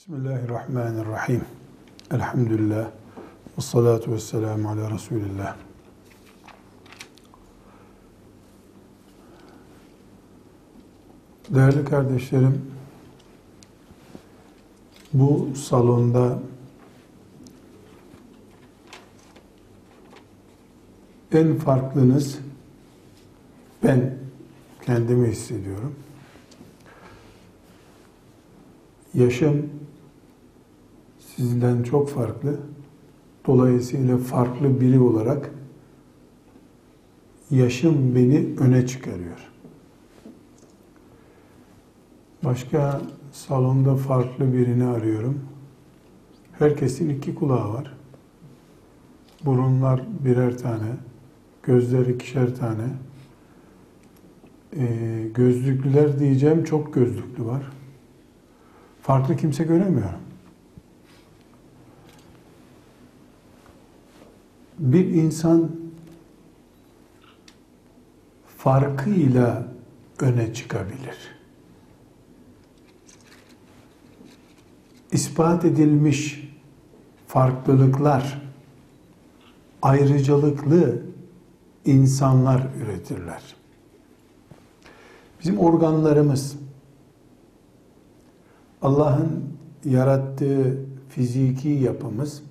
Bismillahirrahmanirrahim. Elhamdülillah. Ve salatu ve selamu ala Resulillah. Değerli kardeşlerim, bu salonda en farklınız ben kendimi hissediyorum. Yaşım sizden çok farklı. Dolayısıyla farklı biri olarak yaşım beni öne çıkarıyor. Başka salonda farklı birini arıyorum. Herkesin iki kulağı var. Burunlar birer tane, gözler ikişer tane. Ee, gözlüklüler diyeceğim çok gözlüklü var. Farklı kimse göremiyorum. Bir insan farkıyla öne çıkabilir. İspat edilmiş farklılıklar ayrıcalıklı insanlar üretirler. Bizim organlarımız Allah'ın yarattığı fiziki yapımız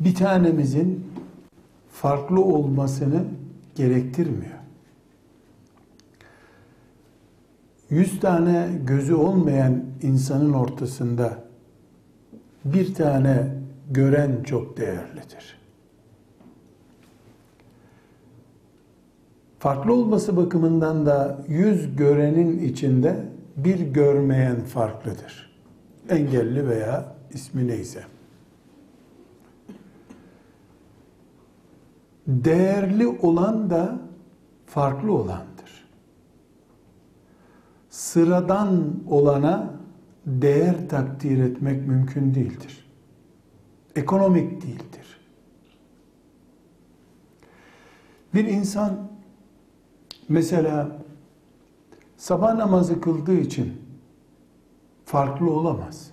bir tanemizin farklı olmasını gerektirmiyor. Yüz tane gözü olmayan insanın ortasında bir tane gören çok değerlidir. Farklı olması bakımından da yüz görenin içinde bir görmeyen farklıdır. Engelli veya ismi neyse. Değerli olan da farklı olandır. Sıradan olana değer takdir etmek mümkün değildir. Ekonomik değildir. Bir insan mesela sabah namazı kıldığı için farklı olamaz.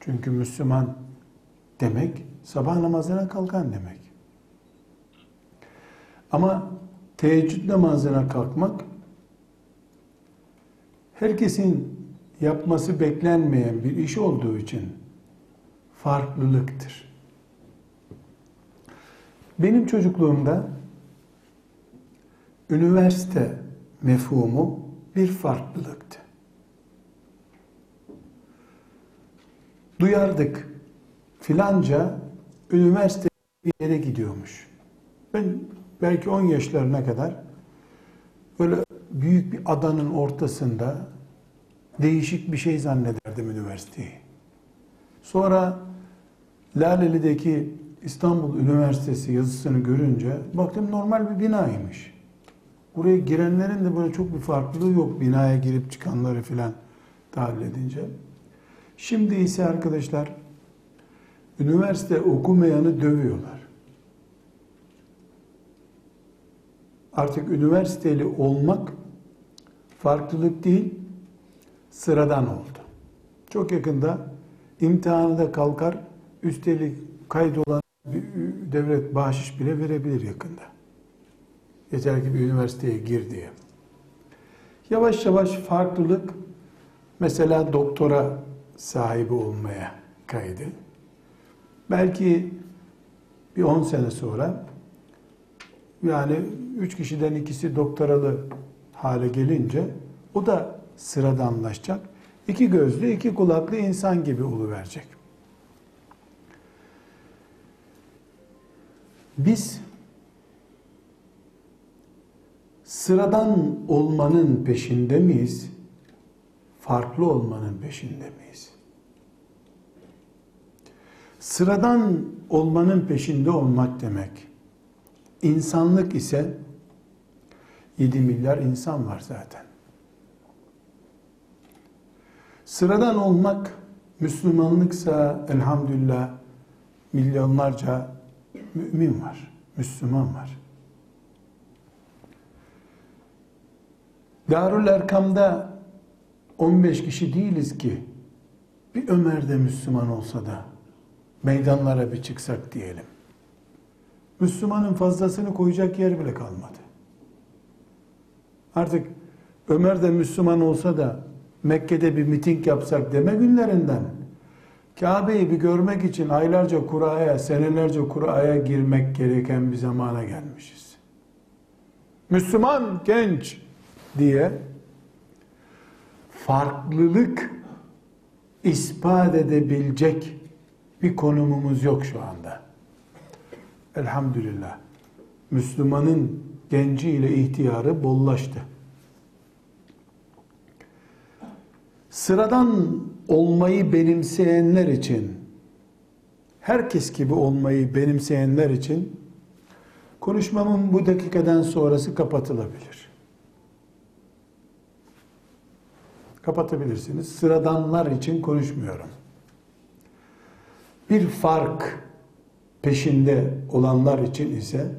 Çünkü Müslüman demek sabah namazına kalkan demek. Ama teheccüd namazına kalkmak herkesin yapması beklenmeyen bir iş olduğu için farklılıktır. Benim çocukluğumda üniversite mefhumu bir farklılıktı. Duyardık filanca üniversite bir yere gidiyormuş. Ben belki 10 yaşlarına kadar böyle büyük bir adanın ortasında değişik bir şey zannederdim üniversiteyi. Sonra Laleli'deki İstanbul Üniversitesi yazısını görünce baktım normal bir binaymış. Buraya girenlerin de böyle çok bir farklılığı yok binaya girip çıkanları filan dahil edince. Şimdi ise arkadaşlar üniversite okumayanı dövüyorlar. Artık üniversiteli olmak farklılık değil, sıradan oldu. Çok yakında imtihanı da kalkar, üstelik kaydolan devlet bahşiş bile verebilir yakında. Yeter ki bir üniversiteye gir diye. Yavaş yavaş farklılık mesela doktora sahibi olmaya kaydı. Belki bir 10 sene sonra yani üç kişiden ikisi doktoralı hale gelince o da sıradanlaşacak. İki gözlü, iki kulaklı insan gibi oluverecek. Biz sıradan olmanın peşinde miyiz? Farklı olmanın peşinde miyiz? Sıradan olmanın peşinde olmak demek. İnsanlık ise 7 milyar insan var zaten. Sıradan olmak Müslümanlıksa elhamdülillah milyonlarca mümin var, Müslüman var. Darül Erkam'da 15 kişi değiliz ki bir Ömer de Müslüman olsa da meydanlara bir çıksak diyelim. Müslümanın fazlasını koyacak yer bile kalmadı. Artık Ömer de Müslüman olsa da Mekke'de bir miting yapsak deme günlerinden Kabe'yi bir görmek için aylarca kuraya, senelerce kuraya girmek gereken bir zamana gelmişiz. Müslüman genç diye farklılık ispat edebilecek bir konumumuz yok şu anda. Elhamdülillah. Müslümanın genci ile ihtiyarı bollaştı. Sıradan olmayı benimseyenler için, herkes gibi olmayı benimseyenler için konuşmamın bu dakikadan sonrası kapatılabilir. Kapatabilirsiniz. Sıradanlar için konuşmuyorum. Bir fark peşinde olanlar için ise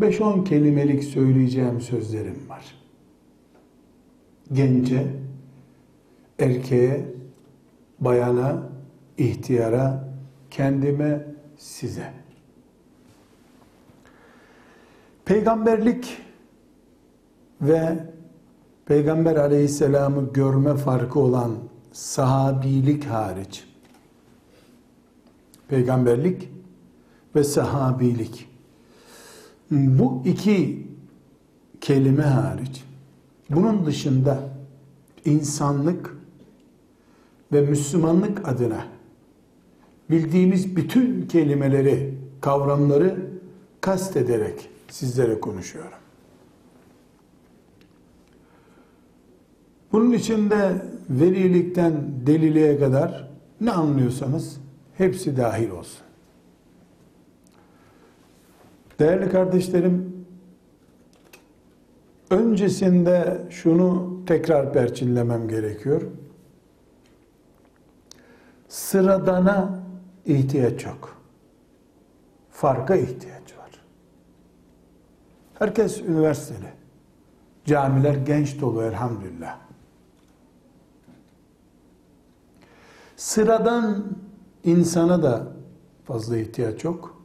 5-10 kelimelik söyleyeceğim sözlerim var. Gence, erkeğe, bayana, ihtiyara, kendime, size. Peygamberlik ve Peygamber aleyhisselamı görme farkı olan sahabilik hariç, peygamberlik ve sahabilik, bu iki kelime hariç, bunun dışında insanlık ve Müslümanlık adına bildiğimiz bütün kelimeleri, kavramları kast ederek sizlere konuşuyorum. Bunun içinde velilikten deliliğe kadar ne anlıyorsanız hepsi dahil olsun. Değerli kardeşlerim, öncesinde şunu tekrar perçinlemem gerekiyor. Sıradana ihtiyaç yok. Farka ihtiyaç var. Herkes üniversiteli. Camiler genç dolu elhamdülillah. Sıradan insana da fazla ihtiyaç yok.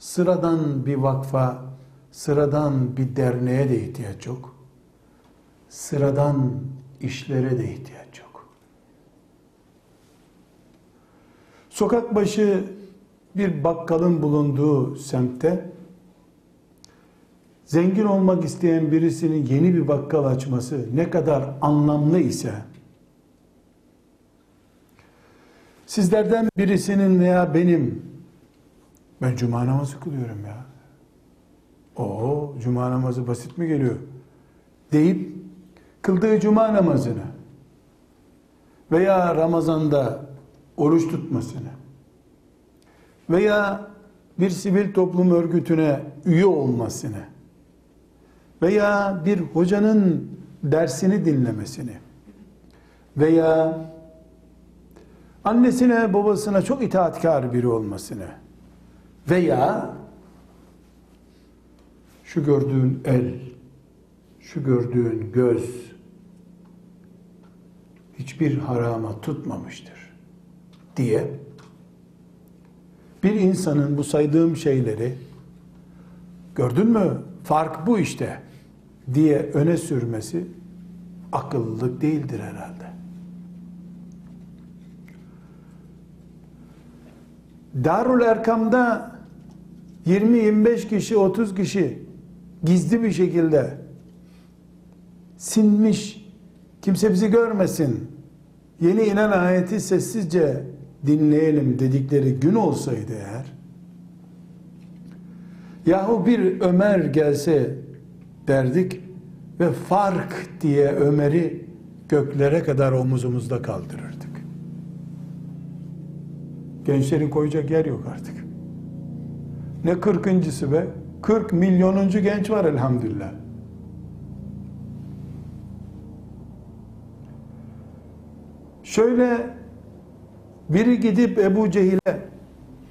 Sıradan bir vakfa, sıradan bir derneğe de ihtiyaç yok. Sıradan işlere de ihtiyaç yok. Sokak başı bir bakkalın bulunduğu semtte zengin olmak isteyen birisinin yeni bir bakkal açması ne kadar anlamlı ise Sizlerden birisinin veya benim ben cuma namazı kılıyorum ya. O cuma namazı basit mi geliyor? Deyip kıldığı cuma namazını veya Ramazan'da oruç tutmasını veya bir sivil toplum örgütüne üye olmasını veya bir hocanın dersini dinlemesini veya annesine babasına çok itaatkar biri olmasını veya şu gördüğün el, şu gördüğün göz hiçbir harama tutmamıştır diye bir insanın bu saydığım şeyleri gördün mü fark bu işte diye öne sürmesi akıllılık değildir herhalde. Darül Erkam'da 20-25 kişi, 30 kişi gizli bir şekilde sinmiş, kimse bizi görmesin, yeni inen ayeti sessizce dinleyelim dedikleri gün olsaydı eğer, yahu bir Ömer gelse derdik ve fark diye Ömer'i göklere kadar omuzumuzda kaldırırdık. Gençlerin koyacak yer yok artık. Ne kırkıncısı be? 40 milyonuncu genç var elhamdülillah. Şöyle biri gidip Ebu Cehil'e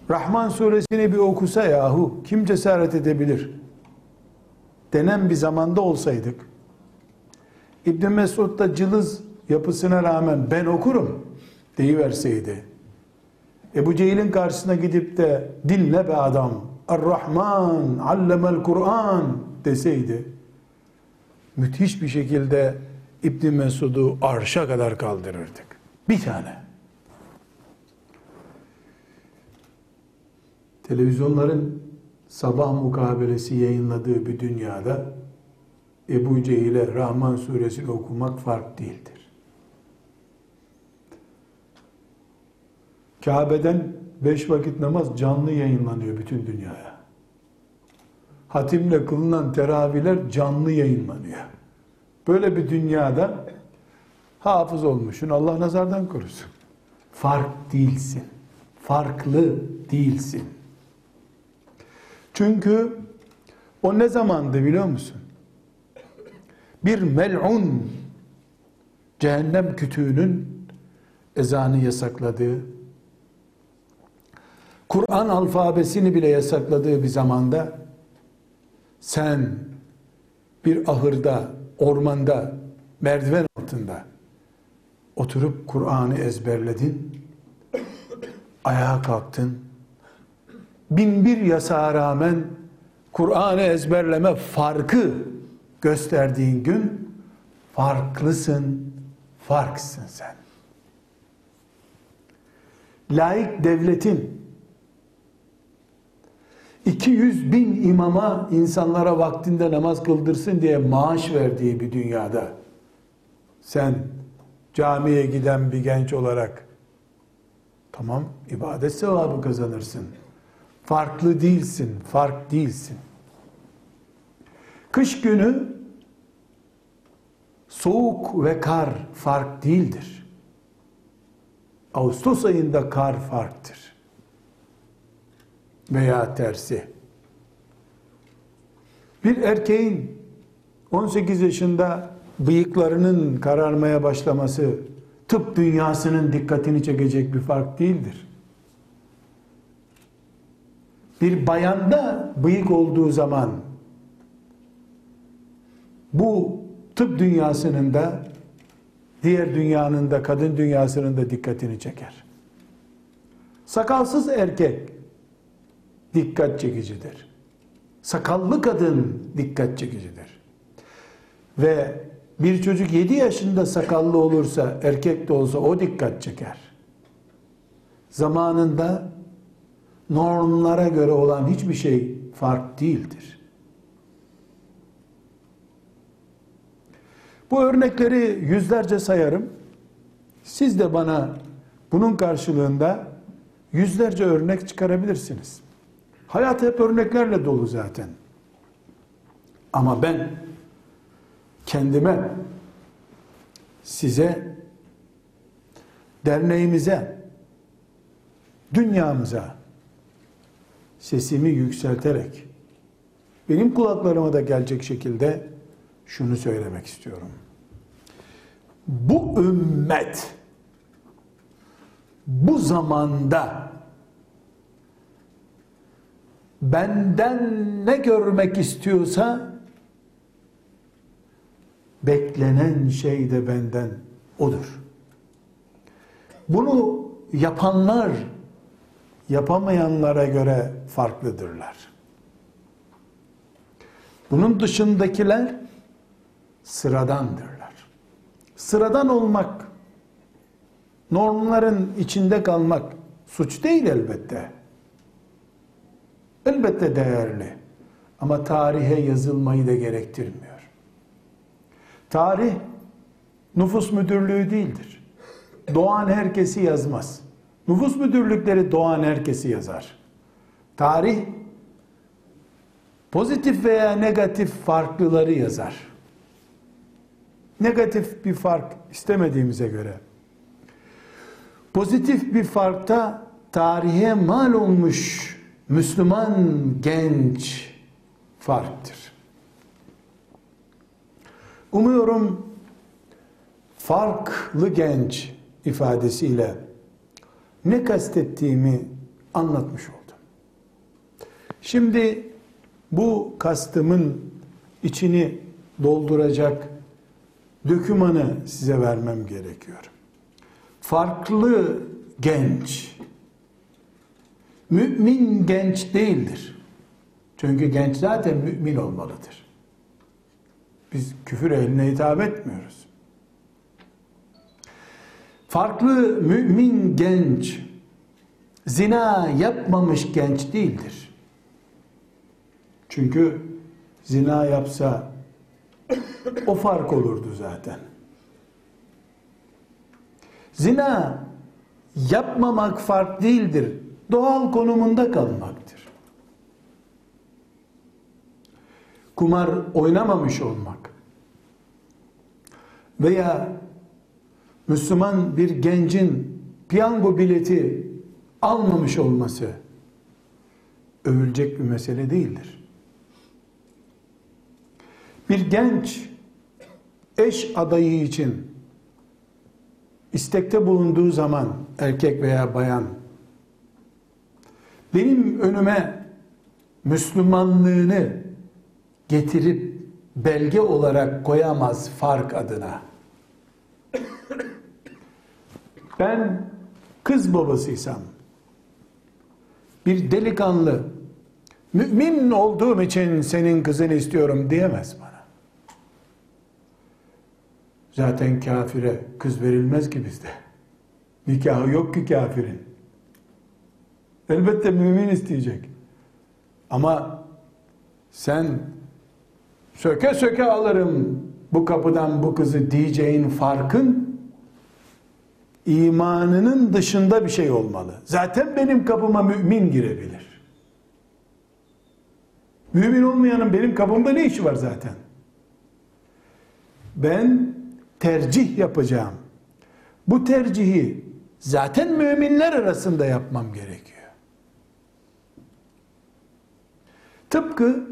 Rahman suresini bir okusa yahu kim cesaret edebilir? Denen bir zamanda olsaydık İbn Mesud da cılız yapısına rağmen ben okurum deyiverseydi. Ebu Cehil'in karşısına gidip de dinle be adam Er-Rahman allemel Kur'an deseydi müthiş bir şekilde İbn Mesud'u arşa kadar kaldırırdık. Bir tane. Televizyonların sabah mukabelesi yayınladığı bir dünyada Ebu Cehil'e Rahman suresini okumak fark değildir. Kabe'den beş vakit namaz canlı yayınlanıyor bütün dünyaya. Hatimle kılınan teravihler canlı yayınlanıyor. Böyle bir dünyada hafız olmuşsun Allah nazardan korusun. Fark değilsin. Farklı değilsin. Çünkü o ne zamandı biliyor musun? Bir mel'un cehennem kütüğünün ezanı yasakladığı, Kur'an alfabesini bile yasakladığı bir zamanda sen bir ahırda, ormanda, merdiven altında oturup Kur'an'ı ezberledin, ayağa kalktın, bin bir yasağa rağmen Kur'an'ı ezberleme farkı gösterdiğin gün farklısın, farksın sen. Laik devletin 200 bin imama insanlara vaktinde namaz kıldırsın diye maaş verdiği bir dünyada sen camiye giden bir genç olarak tamam ibadet sevabı kazanırsın. Farklı değilsin, fark değilsin. Kış günü soğuk ve kar fark değildir. Ağustos ayında kar farktır. Veya tersi. Bir erkeğin 18 yaşında bıyıklarının kararmaya başlaması tıp dünyasının dikkatini çekecek bir fark değildir. Bir bayanda bıyık olduğu zaman bu tıp dünyasının da diğer dünyanın da kadın dünyasının da dikkatini çeker. Sakalsız erkek dikkat çekicidir. Sakallı kadın dikkat çekicidir. Ve bir çocuk 7 yaşında sakallı olursa, erkek de olsa o dikkat çeker. Zamanında normlara göre olan hiçbir şey fark değildir. Bu örnekleri yüzlerce sayarım. Siz de bana bunun karşılığında yüzlerce örnek çıkarabilirsiniz. Hayat hep örneklerle dolu zaten. Ama ben kendime, size, derneğimize, dünyamıza sesimi yükselterek benim kulaklarıma da gelecek şekilde şunu söylemek istiyorum. Bu ümmet bu zamanda benden ne görmek istiyorsa beklenen şey de benden odur. Bunu yapanlar yapamayanlara göre farklıdırlar. Bunun dışındakiler sıradandırlar. Sıradan olmak, normların içinde kalmak suç değil elbette. Elbette değerli. Ama tarihe yazılmayı da gerektirmiyor. Tarih nüfus müdürlüğü değildir. Doğan herkesi yazmaz. Nüfus müdürlükleri doğan herkesi yazar. Tarih pozitif veya negatif farklıları yazar. Negatif bir fark istemediğimize göre pozitif bir farkta tarihe mal olmuş Müslüman genç farktır. Umuyorum farklı genç ifadesiyle ne kastettiğimi anlatmış oldum. Şimdi bu kastımın içini dolduracak dökümanı size vermem gerekiyor. Farklı genç, mümin genç değildir. Çünkü genç zaten mümin olmalıdır. Biz küfür ehline hitap etmiyoruz. Farklı mümin genç, zina yapmamış genç değildir. Çünkü zina yapsa o fark olurdu zaten. Zina yapmamak fark değildir. Doğal konumunda kalmaktır. Kumar oynamamış olmak veya Müslüman bir gencin piyango bileti almamış olması övülecek bir mesele değildir. Bir genç eş adayı için istekte bulunduğu zaman erkek veya bayan benim önüme Müslümanlığını getirip belge olarak koyamaz fark adına. Ben kız babasıysam bir delikanlı mümin olduğum için senin kızını istiyorum diyemez bana. Zaten kafire kız verilmez ki bizde. Nikahı yok ki kafirin. Elbette mümin isteyecek. Ama sen söke söke alırım bu kapıdan bu kızı diyeceğin farkın imanının dışında bir şey olmalı. Zaten benim kapıma mümin girebilir. Mümin olmayanın benim kapımda ne işi var zaten? Ben tercih yapacağım. Bu tercihi zaten müminler arasında yapmam gerekiyor. Tıpkı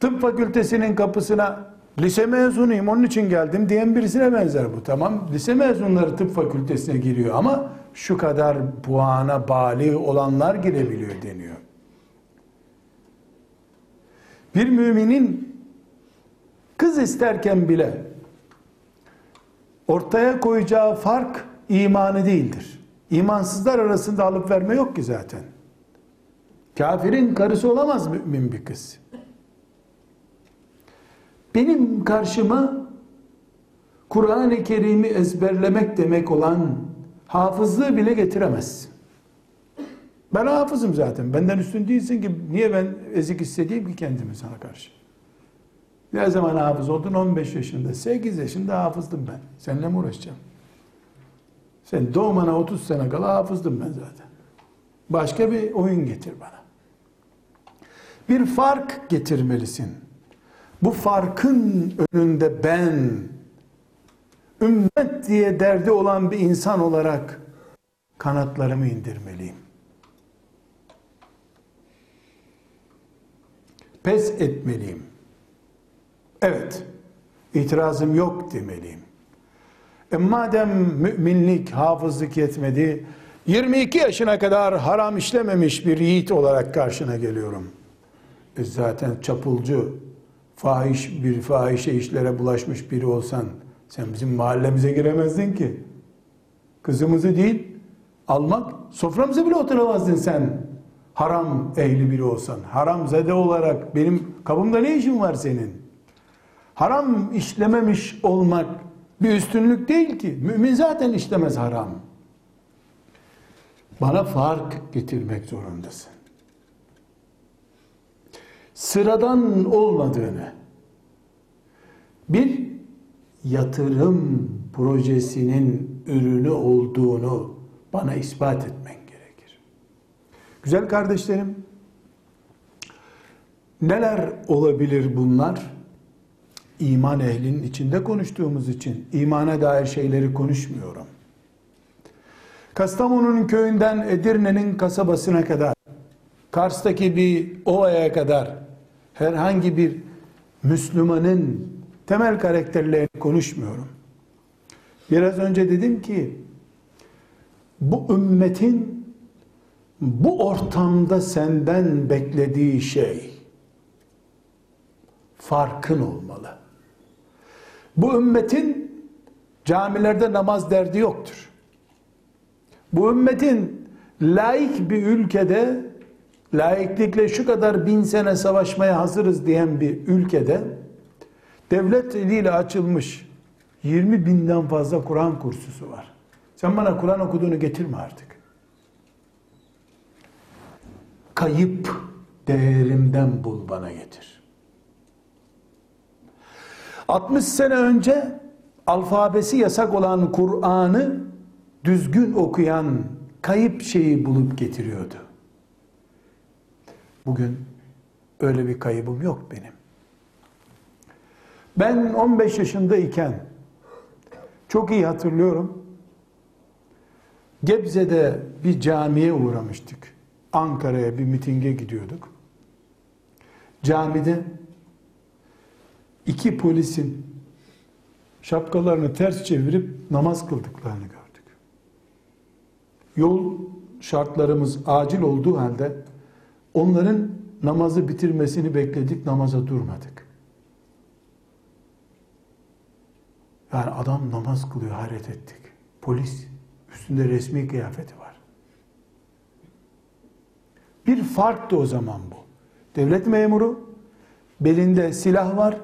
tıp fakültesinin kapısına lise mezunuyum onun için geldim diyen birisine benzer bu. Tamam lise mezunları tıp fakültesine giriyor ama şu kadar puana bali olanlar girebiliyor deniyor. Bir müminin kız isterken bile ortaya koyacağı fark imanı değildir. İmansızlar arasında alıp verme yok ki zaten. Kafirin karısı olamaz mümin bir kız. Benim karşıma Kur'an-ı Kerim'i ezberlemek demek olan hafızlığı bile getiremez. Ben hafızım zaten. Benden üstün değilsin ki niye ben ezik hissedeyim ki kendimi sana karşı? Ne zaman hafız oldun? 15 yaşında. 8 yaşında hafızdım ben. Seninle mi uğraşacağım? Sen doğmana 30 sene kala hafızdım ben zaten. Başka bir oyun getir bana. Bir fark getirmelisin. Bu farkın önünde ben ümmet diye derdi olan bir insan olarak kanatlarımı indirmeliyim. Pes etmeliyim. Evet, itirazım yok demeliyim. E madem müminlik, hafızlık yetmedi, 22 yaşına kadar haram işlememiş bir yiğit olarak karşına geliyorum. E zaten çapulcu, fahiş bir fahişe işlere bulaşmış biri olsan sen bizim mahallemize giremezdin ki. Kızımızı değil almak, soframıza bile oturamazdın sen. Haram ehli biri olsan, haram zede olarak benim kapımda ne işin var senin? Haram işlememiş olmak bir üstünlük değil ki. Mümin zaten işlemez haram. Bana fark getirmek zorundasın. Sıradan olmadığını, bir yatırım projesinin ürünü olduğunu bana ispat etmen gerekir. Güzel kardeşlerim, neler olabilir bunlar? iman ehlinin içinde konuştuğumuz için imana dair şeyleri konuşmuyorum. Kastamonu'nun köyünden Edirne'nin kasabasına kadar, Kars'taki bir ovaya kadar herhangi bir Müslümanın temel karakterlerini konuşmuyorum. Biraz önce dedim ki bu ümmetin bu ortamda senden beklediği şey farkın olmalı Bu ümmetin camilerde namaz derdi yoktur. Bu ümmetin laik bir ülkede laiklikle şu kadar bin sene savaşmaya hazırız diyen bir ülkede devlet eliyle açılmış 20 binden fazla Kur'an kursusu var. Sen bana Kur'an okuduğunu getirme artık. Kayıp değerimden bul bana getir. 60 sene önce alfabesi yasak olan Kur'an'ı düzgün okuyan kayıp şeyi bulup getiriyordu. Bugün öyle bir kaybım yok benim. Ben 15 yaşındayken çok iyi hatırlıyorum. Gebze'de bir camiye uğramıştık. Ankara'ya bir mitinge gidiyorduk. Camide iki polisin şapkalarını ters çevirip namaz kıldıklarını gördük. Yol şartlarımız acil olduğu halde onların namazı bitirmesini bekledik, namaza durmadık. Yani adam namaz kılıyor, hayret ettik. Polis, üstünde resmi kıyafeti var. Bir farktı o zaman bu. Devlet memuru, belinde silah var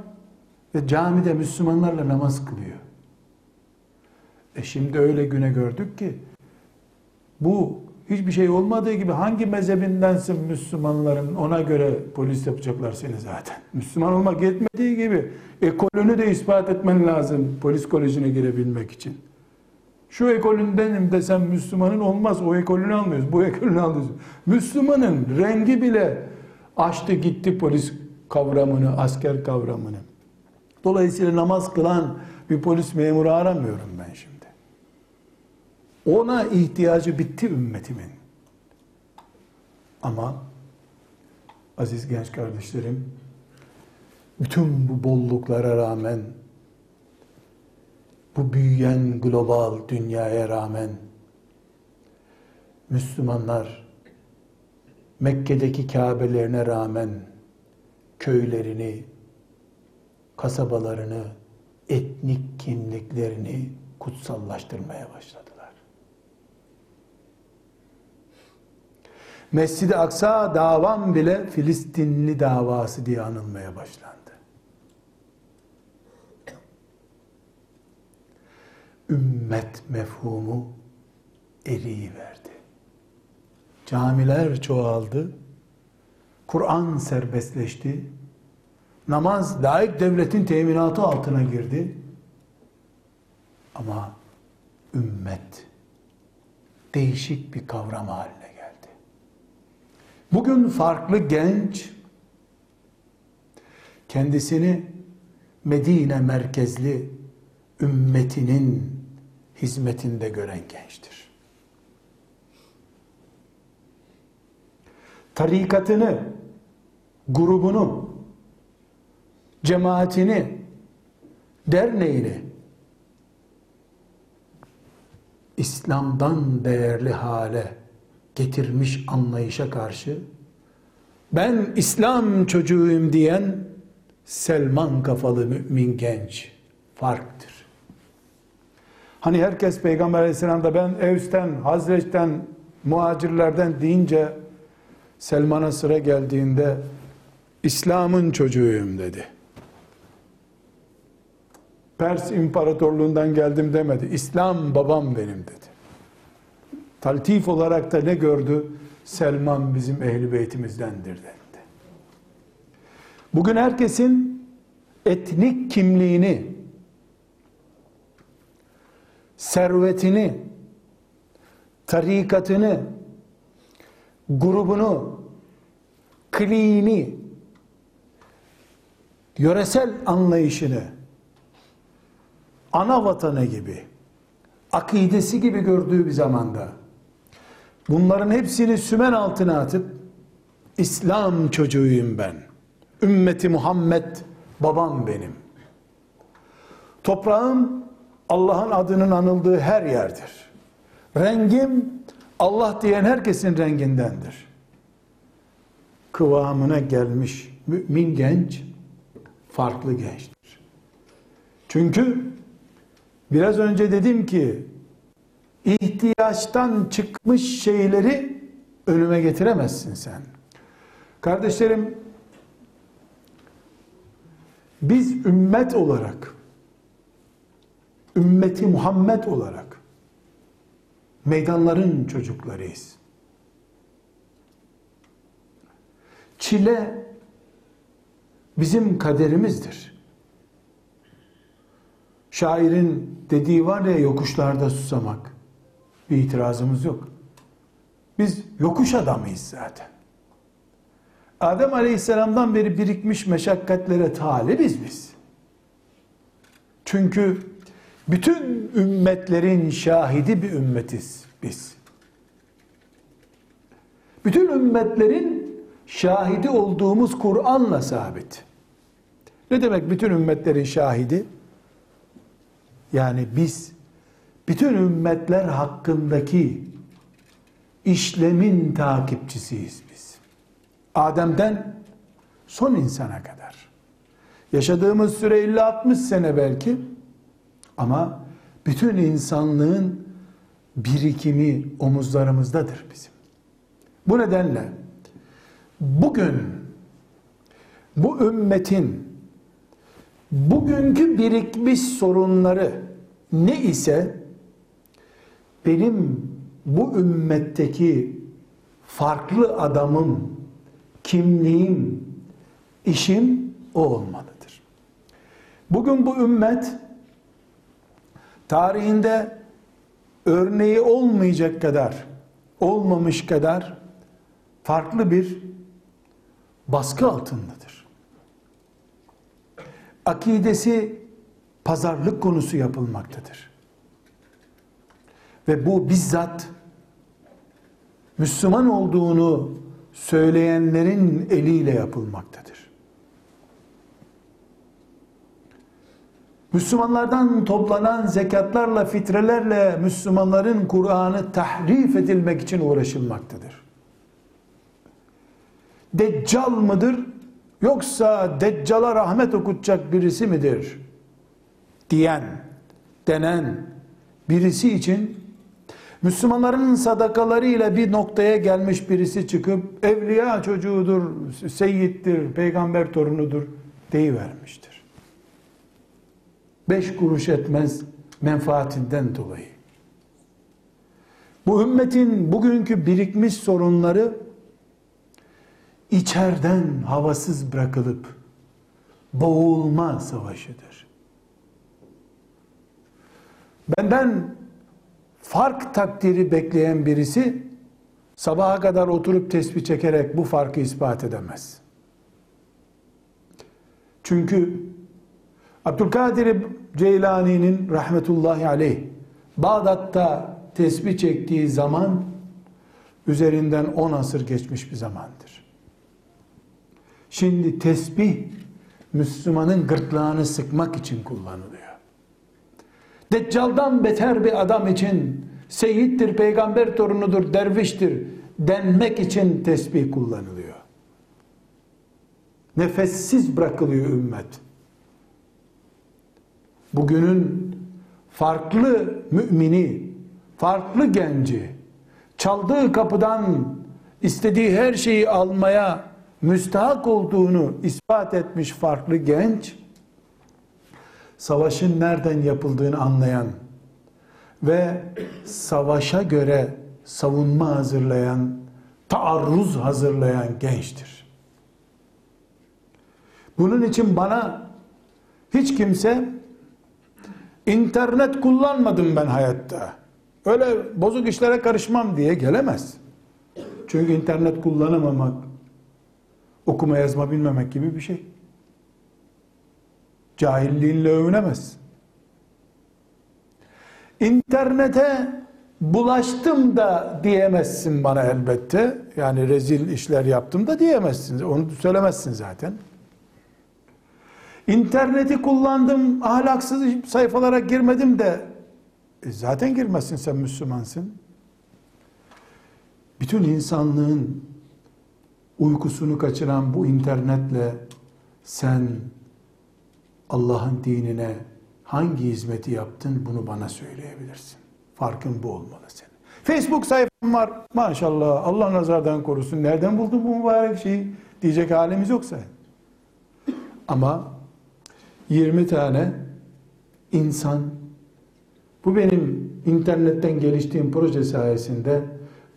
ve camide Müslümanlarla namaz kılıyor. E şimdi öyle güne gördük ki, bu hiçbir şey olmadığı gibi hangi mezhebindensin Müslümanların ona göre polis yapacaklar seni zaten. Müslüman olmak yetmediği gibi ekolünü de ispat etmen lazım polis kolejine girebilmek için. Şu ekolündenim desem Müslümanın olmaz. O ekolünü almıyoruz. Bu ekolünü alıyoruz. Müslümanın rengi bile açtı gitti polis kavramını, asker kavramını. Dolayısıyla namaz kılan bir polis memuru aramıyorum ben şimdi. Ona ihtiyacı bitti ümmetimin. Ama aziz genç kardeşlerim, bütün bu bolluklara rağmen, bu büyüyen global dünyaya rağmen, Müslümanlar Mekke'deki Kabe'lerine rağmen köylerini, kasabalarını, etnik kimliklerini kutsallaştırmaya başladılar. Mescid-i Aksa davam bile Filistinli davası diye anılmaya başlandı. Ümmet mefhumu eriyi verdi. Camiler çoğaldı. Kur'an serbestleşti. Namaz laik devletin teminatı altına girdi. Ama ümmet değişik bir kavram haline. Bugün farklı genç kendisini Medine merkezli ümmetinin hizmetinde gören gençtir. Tarikatını, grubunu, cemaatini, derneğini İslam'dan değerli hale getirmiş anlayışa karşı ben İslam çocuğuyum diyen Selman kafalı mümin genç farktır. Hani herkes Peygamber Aleyhisselam'da ben Evs'ten, Hazreç'ten, muhacirlerden deyince Selman'a sıra geldiğinde İslam'ın çocuğuyum dedi. Pers İmparatorluğundan geldim demedi. İslam babam benim dedi. Taltif olarak da ne gördü? Selman bizim ehli beytimizdendir dedi. Bugün herkesin etnik kimliğini, servetini, tarikatını, grubunu, kliğini, yöresel anlayışını, ana vatanı gibi, akidesi gibi gördüğü bir zamanda, bunların hepsini sümen altına atıp, İslam çocuğuyum ben, ümmeti Muhammed babam benim. Toprağım Allah'ın adının anıldığı her yerdir. Rengim Allah diyen herkesin rengindendir. Kıvamına gelmiş mümin genç farklı gençtir. Çünkü biraz önce dedim ki ihtiyaçtan çıkmış şeyleri önüme getiremezsin sen. Kardeşlerim biz ümmet olarak ümmeti Muhammed olarak meydanların çocuklarıyız. Çile bizim kaderimizdir. Şairin dediği var ya yokuşlarda susamak. Bir itirazımız yok. Biz yokuş adamıyız zaten. Adem Aleyhisselam'dan beri birikmiş meşakkatlere talibiz biz. Çünkü bütün ümmetlerin şahidi bir ümmetiz biz. Bütün ümmetlerin şahidi olduğumuz Kur'an'la sabit. Ne demek bütün ümmetlerin şahidi? Yani biz bütün ümmetler hakkındaki işlemin takipçisiyiz biz. Adem'den son insana kadar. Yaşadığımız süre 50-60 sene belki ama bütün insanlığın birikimi omuzlarımızdadır bizim. Bu nedenle bugün bu ümmetin bugünkü birikmiş sorunları ne ise benim bu ümmetteki farklı adamım, kimliğim, işim o olmalıdır. Bugün bu ümmet tarihinde örneği olmayacak kadar, olmamış kadar farklı bir baskı altındadır. Akidesi pazarlık konusu yapılmaktadır. Ve bu bizzat Müslüman olduğunu söyleyenlerin eliyle yapılmaktadır. Müslümanlardan toplanan zekatlarla, fitrelerle Müslümanların Kur'an'ı tahrif edilmek için uğraşılmaktadır. Deccal mıdır? Yoksa Deccal'a rahmet okutacak birisi midir? Diyen, denen birisi için Müslümanların sadakalarıyla bir noktaya gelmiş birisi çıkıp evliya çocuğudur, seyittir, peygamber torunudur deyivermiştir. Beş kuruş etmez menfaatinden dolayı. Bu ümmetin bugünkü birikmiş sorunları içerden havasız bırakılıp boğulma savaşıdır. Benden fark takdiri bekleyen birisi sabaha kadar oturup tesbih çekerek bu farkı ispat edemez. Çünkü Abdülkadir Ceylani'nin rahmetullahi aleyh Bağdat'ta tesbih çektiği zaman üzerinden 10 asır geçmiş bir zamandır. Şimdi tesbih Müslümanın gırtlağını sıkmak için kullanılıyor. Deccal'dan beter bir adam için seyittir, peygamber torunudur, derviştir denmek için tesbih kullanılıyor. Nefessiz bırakılıyor ümmet. Bugünün farklı mümini, farklı genci, çaldığı kapıdan istediği her şeyi almaya müstahak olduğunu ispat etmiş farklı genç, savaşın nereden yapıldığını anlayan ve savaşa göre savunma hazırlayan, taarruz hazırlayan gençtir. Bunun için bana hiç kimse internet kullanmadım ben hayatta. Öyle bozuk işlere karışmam diye gelemez. Çünkü internet kullanamamak, okuma yazma bilmemek gibi bir şey. Cahilliğinle övünemez. İnternete bulaştım da diyemezsin bana elbette. Yani rezil işler yaptım da diyemezsin. Onu söylemezsin zaten. İnterneti kullandım, ahlaksız sayfalara girmedim de e zaten girmezsin sen Müslümansın. Bütün insanlığın uykusunu kaçıran bu internetle sen Allah'ın dinine hangi hizmeti yaptın bunu bana söyleyebilirsin. Farkın bu olmalı senin. Facebook sayfam var. Maşallah Allah nazardan korusun. Nereden buldun bu mübarek şeyi? Diyecek halimiz yoksa. Ama 20 tane insan bu benim internetten geliştiğim proje sayesinde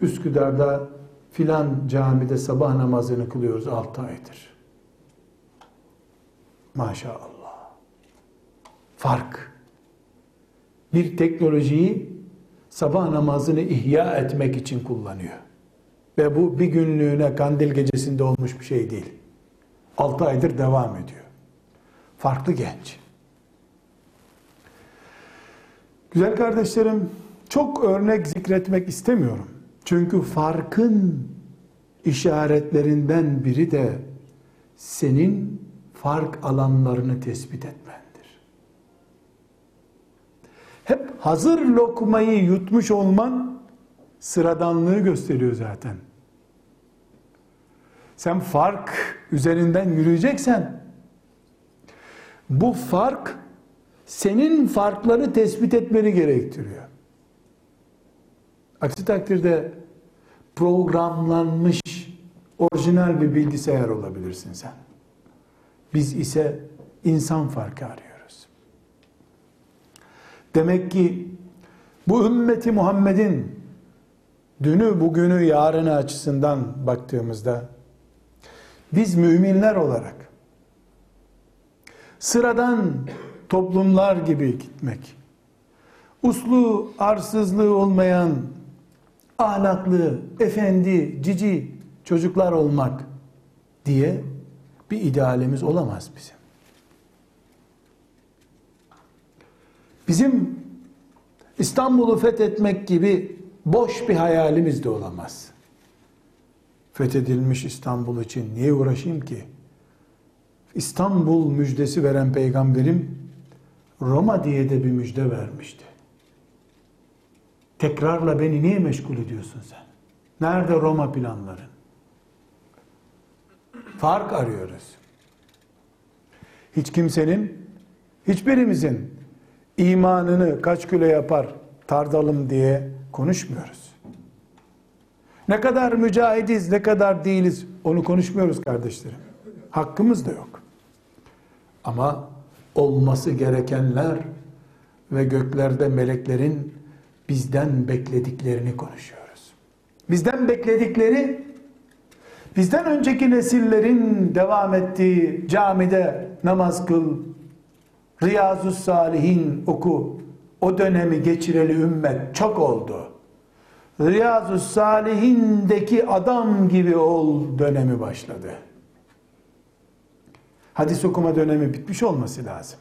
Üsküdar'da filan camide sabah namazını kılıyoruz 6 aydır. Maşallah. Fark. Bir teknolojiyi sabah namazını ihya etmek için kullanıyor. Ve bu bir günlüğüne kandil gecesinde olmuş bir şey değil. 6 aydır devam ediyor. Farklı genç. Güzel kardeşlerim, çok örnek zikretmek istemiyorum. Çünkü farkın işaretlerinden biri de senin fark alanlarını tespit etmendir. Hep hazır lokmayı yutmuş olman sıradanlığı gösteriyor zaten. Sen fark üzerinden yürüyeceksen bu fark senin farkları tespit etmeni gerektiriyor. Aksi takdirde programlanmış orijinal bir bilgisayar olabilirsin sen. Biz ise insan farkı arıyoruz. Demek ki bu ümmeti Muhammed'in dünü, bugünü, yarını açısından baktığımızda biz müminler olarak sıradan toplumlar gibi gitmek, uslu, arsızlığı olmayan, ahlaklı, efendi, cici çocuklar olmak diye bir idealimiz olamaz bizim. Bizim İstanbul'u fethetmek gibi boş bir hayalimiz de olamaz. Fethedilmiş İstanbul için niye uğraşayım ki? İstanbul müjdesi veren peygamberim Roma diye de bir müjde vermişti. Tekrarla beni niye meşgul ediyorsun sen? Nerede Roma planların? Fark arıyoruz. Hiç kimsenin, hiçbirimizin imanını kaç kilo yapar tardalım diye konuşmuyoruz. Ne kadar mücahidiz, ne kadar değiliz onu konuşmuyoruz kardeşlerim. Hakkımız da yok. Ama olması gerekenler ve göklerde meleklerin bizden beklediklerini konuşuyoruz. Bizden bekledikleri bizden önceki nesillerin devam ettiği camide namaz kıl, Riyazu Salihin oku, o dönemi geçireli ümmet çok oldu. Riyazu Salihindeki adam gibi ol dönemi başladı. Hadis okuma dönemi bitmiş olması lazım.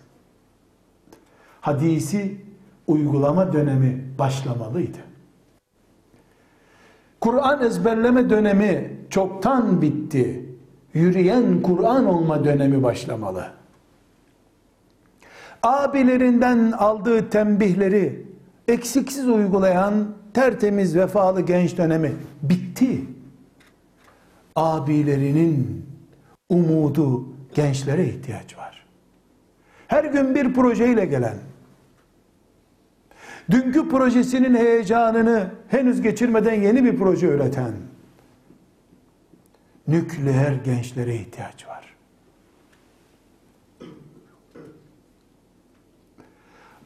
Hadisi uygulama dönemi başlamalıydı. Kur'an ezberleme dönemi çoktan bitti. Yürüyen Kur'an olma dönemi başlamalı. Abilerinden aldığı tembihleri eksiksiz uygulayan tertemiz vefalı genç dönemi bitti. Abilerinin umudu gençlere ihtiyaç var. Her gün bir projeyle gelen, dünkü projesinin heyecanını henüz geçirmeden yeni bir proje üreten, nükleer gençlere ihtiyaç var.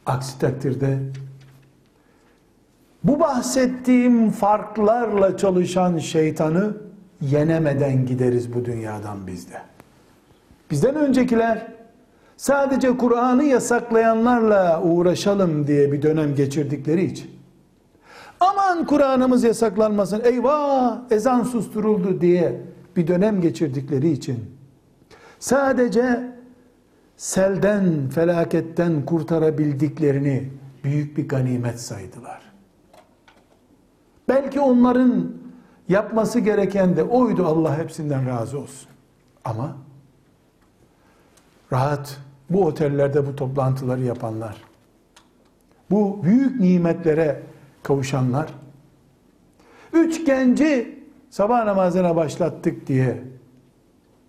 Aksi takdirde bu bahsettiğim farklarla çalışan şeytanı yenemeden gideriz bu dünyadan bizde. Bizden öncekiler sadece Kur'an'ı yasaklayanlarla uğraşalım diye bir dönem geçirdikleri için aman Kur'an'ımız yasaklanmasın eyvah ezan susturuldu diye bir dönem geçirdikleri için sadece selden felaketten kurtarabildiklerini büyük bir ganimet saydılar. Belki onların yapması gereken de oydu Allah hepsinden razı olsun. Ama rahat bu otellerde bu toplantıları yapanlar, bu büyük nimetlere kavuşanlar, üç genci sabah namazına başlattık diye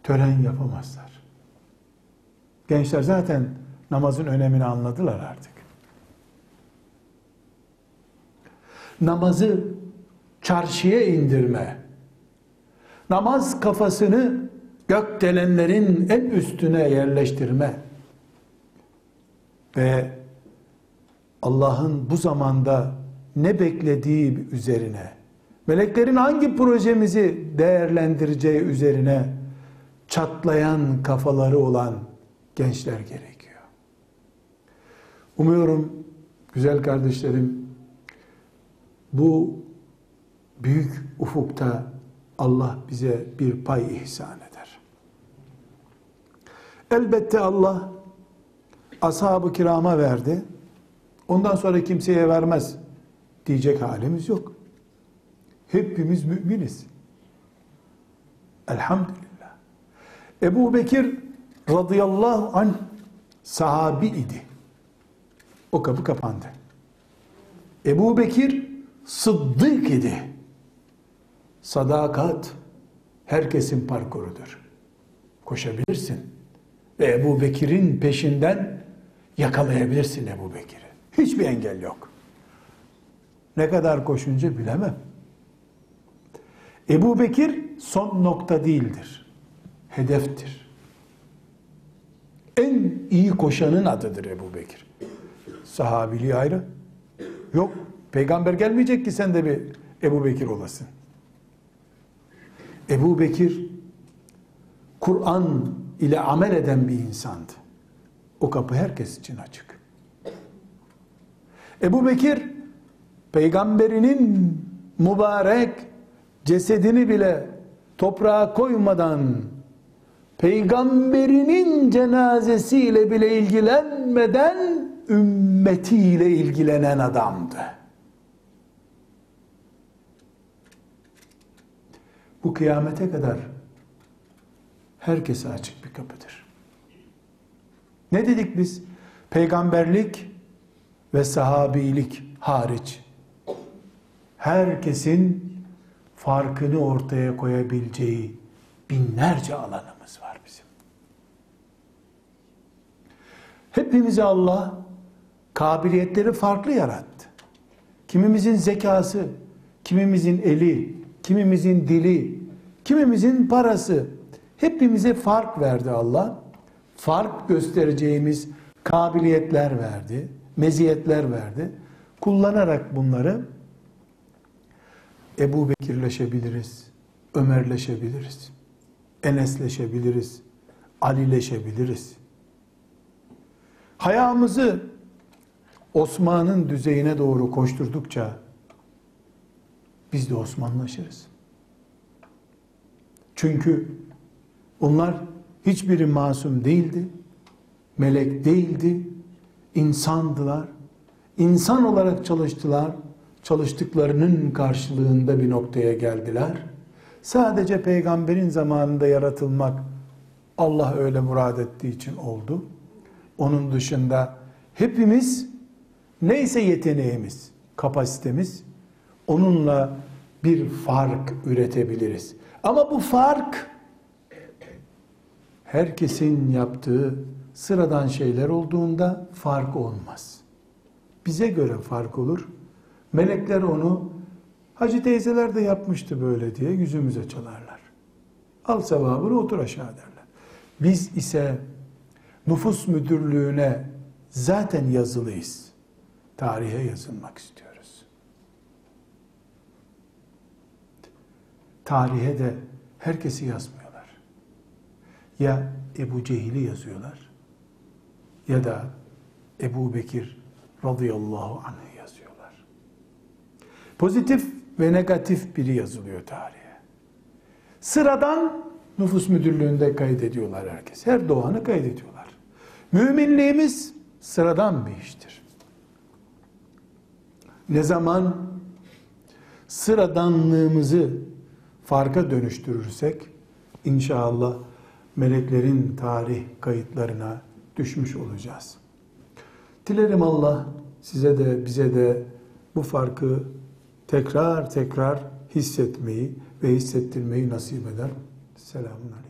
tören yapamazlar. Gençler zaten namazın önemini anladılar artık. Namazı çarşıya indirme, namaz kafasını gökdelenlerin en üstüne yerleştirme ve Allah'ın bu zamanda ne beklediği üzerine, meleklerin hangi projemizi değerlendireceği üzerine çatlayan kafaları olan gençler gerekiyor. Umuyorum güzel kardeşlerim bu büyük ufukta Allah bize bir pay ihsan eder. Elbette Allah ashab-ı kirama verdi. Ondan sonra kimseye vermez diyecek halimiz yok. Hepimiz müminiz. Elhamdülillah. Ebu Bekir radıyallahu anh sahabi idi. O kapı kapandı. Ebu Bekir sıddık idi. Sadakat herkesin parkurudur. Koşabilirsin. Ve Ebu Bekir'in peşinden yakalayabilirsin Ebu Bekir'i. Hiçbir engel yok. Ne kadar koşunca bilemem. Ebu Bekir son nokta değildir. Hedeftir. En iyi koşanın adıdır Ebu Bekir. Sahabiliği ayrı. Yok. Peygamber gelmeyecek ki sen de bir Ebu Bekir olasın. Ebu Bekir Kur'an ile amel eden bir insandı. O kapı herkes için açık. Ebu Bekir peygamberinin mübarek cesedini bile toprağa koymadan peygamberinin cenazesiyle bile ilgilenmeden ümmetiyle ilgilenen adamdı. Bu kıyamete kadar herkese açık bir kapıdır. Ne dedik biz? Peygamberlik ve sahabilik hariç herkesin farkını ortaya koyabileceği binlerce alanımız var bizim. Hepimize Allah kabiliyetleri farklı yarattı. Kimimizin zekası, kimimizin eli, kimimizin dili, kimimizin parası. Hepimize fark verdi Allah. Fark göstereceğimiz kabiliyetler verdi, meziyetler verdi. Kullanarak bunları Ebu Bekirleşebiliriz, Ömerleşebiliriz, Enesleşebiliriz, Alileşebiliriz. Hayamızı Osman'ın düzeyine doğru koşturdukça biz de Osmanlaşırız. Çünkü onlar hiçbiri masum değildi, melek değildi, insandılar. İnsan olarak çalıştılar, çalıştıklarının karşılığında bir noktaya geldiler. Sadece peygamberin zamanında yaratılmak Allah öyle murad ettiği için oldu. Onun dışında hepimiz neyse yeteneğimiz, kapasitemiz onunla bir fark üretebiliriz. Ama bu fark herkesin yaptığı sıradan şeyler olduğunda fark olmaz. Bize göre fark olur. Melekler onu Hacı teyzeler de yapmıştı böyle diye yüzümüze çalarlar. Al sevabını otur aşağı derler. Biz ise nüfus müdürlüğüne zaten yazılıyız. Tarihe yazılmak istiyoruz. Tarihe de herkesi yazmıyorlar. Ya Ebu Cehil'i yazıyorlar ya da Ebu Bekir radıyallahu anh'ı yazıyorlar. Pozitif ve negatif biri yazılıyor tarihe. Sıradan nüfus müdürlüğünde kaydediyorlar herkes. Her doğanı kaydediyorlar. Müminliğimiz sıradan bir iştir. Ne zaman sıradanlığımızı farka dönüştürürsek inşallah meleklerin tarih kayıtlarına düşmüş olacağız. Dilerim Allah size de bize de bu farkı tekrar tekrar hissetmeyi ve hissettirmeyi nasip eder. Selamun Aleyküm.